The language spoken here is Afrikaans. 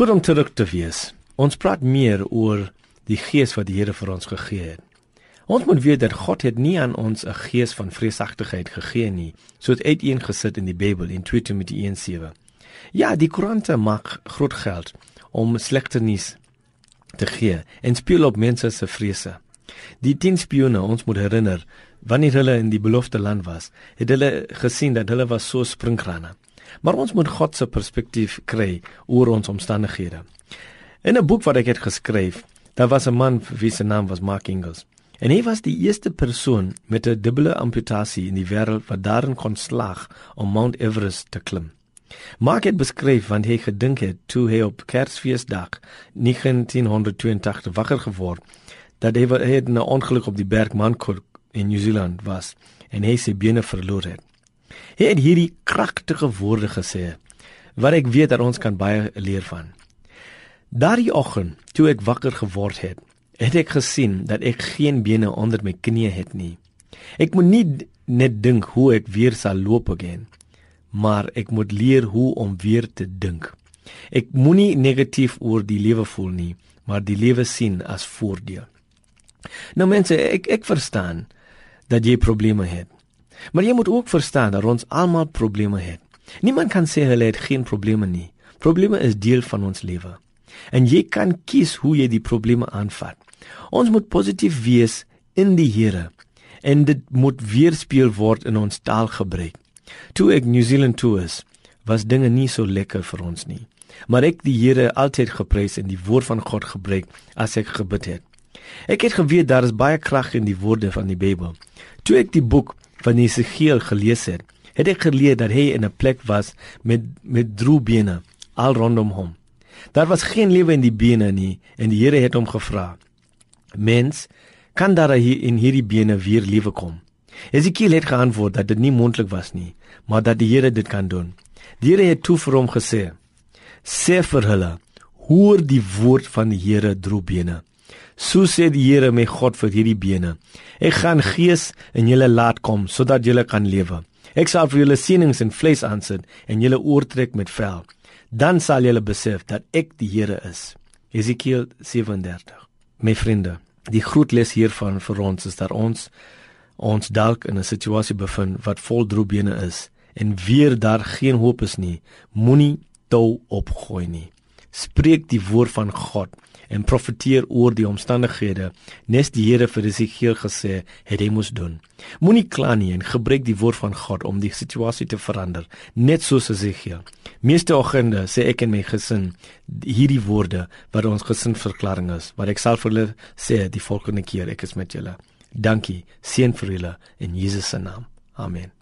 Goed om terug te wees. Ons praat meer oor die gees wat die Here vir ons gegee het. Ons moet weet dat God het nie aan ons 'n gees van vreesagtigheid gegee nie, soos uiteengesit in die Bybel in 2 Timoteus 1:7. Ja, die koerante maak groot geld om slegte nuus te gee en speel op mense se vrese. Die 10 spione ons moet herinner wanneer hulle in die beloofde land was, het hulle gesien dat hulle was so springkrane. Maar ons moet God se perspektief kry oor ons omstandighede. In 'n boek wat ek het geskryf, daar was 'n man wie se naam was Mark Ingalls. En hy was die eerste persoon met 'n dubbele amputasie in die wêreld wat daarin kon slaag om Mount Everest te klim. Mark het beskryf want hy gedink het toe hy op Kersfeesdag 1982 wakker geword dat hy het 'n ongeluk op die berg Mankor in New Zealand was en hy sy bene verloor het. Hy het hierdie kragtige woorde gesê wat ek weet dat ons kan baie leer van. Daardie oggend, toe ek wakker geword het, het ek gesien dat ek geen bene onder my knieë het nie. Ek moet nie net dink hoe ek weer sal loop again, maar ek moet leer hoe om weer te dink. Ek moenie negatief oor die lewe voel nie, maar die lewe sien as voordeel. Nou mense, ek ek verstaan dat jy probleme het. Maar jy moet ook verstaan dat ons almal probleme het. Niemand kan sê hulle het geen probleme nie. Probleme is deel van ons lewe en jy kan kies hoe jy die probleme aanvat. Ons moet positief wees in die Here en dit moet weerspieël word in ons taalgebruik. Toe ek New Zealand toe is, was dinge nie so lekker vir ons nie. Maar ek die Here altyd geprys en die woord van God gebruik as ek gebid het. Ek het geweet daar is baie krag in die woorde van die Bybel. Toe ek die boek van Jesegiel gelees het, het ek geleer dat hy in 'n plek was met met droebene al rondom hom. Daar was geen lewe in die bene nie en die Here het hom gevra: "Mens, kan daar hier in hierdie bene weer lewe kom?" Ezekiel het geantwoord dat dit nie moontlik was nie, maar dat die Here dit kan doen. Die Here het toe vir hom gesê: "Sê vir hulle: Hoor die woord van die Here, droë bene. So sê die Here my God vir hierdie bene: Ek gaan gees in julle laat kom sodat julle kan lewe. Ek sal vir julle sienings en vlees aansit en julle oortrek met vel." dan sal julle besef dat ek die Here is. Esekiel 37. My vriende, die groot les hiervan vir ons is dat ons ons dalk in 'n situasie bevind wat vol droebene is en weer daar geen hoop is nie. Moenie tou opgooi nie. Spreek die woord van God en profeteer oor die omstandighede nes die Here vir Esegiel gesê het hy moes doen. Moenie kla nie en gebruik die woord van God om die situasie te verander, net soos Esegiel. Meeste oggende sê ek in my gesin hierdie woorde wat ons gesinverklaring is, wat ek sal vir hulle sê die volgende keer ek is met julle. Dankie, seën vir julle in Jesus se naam. Amen.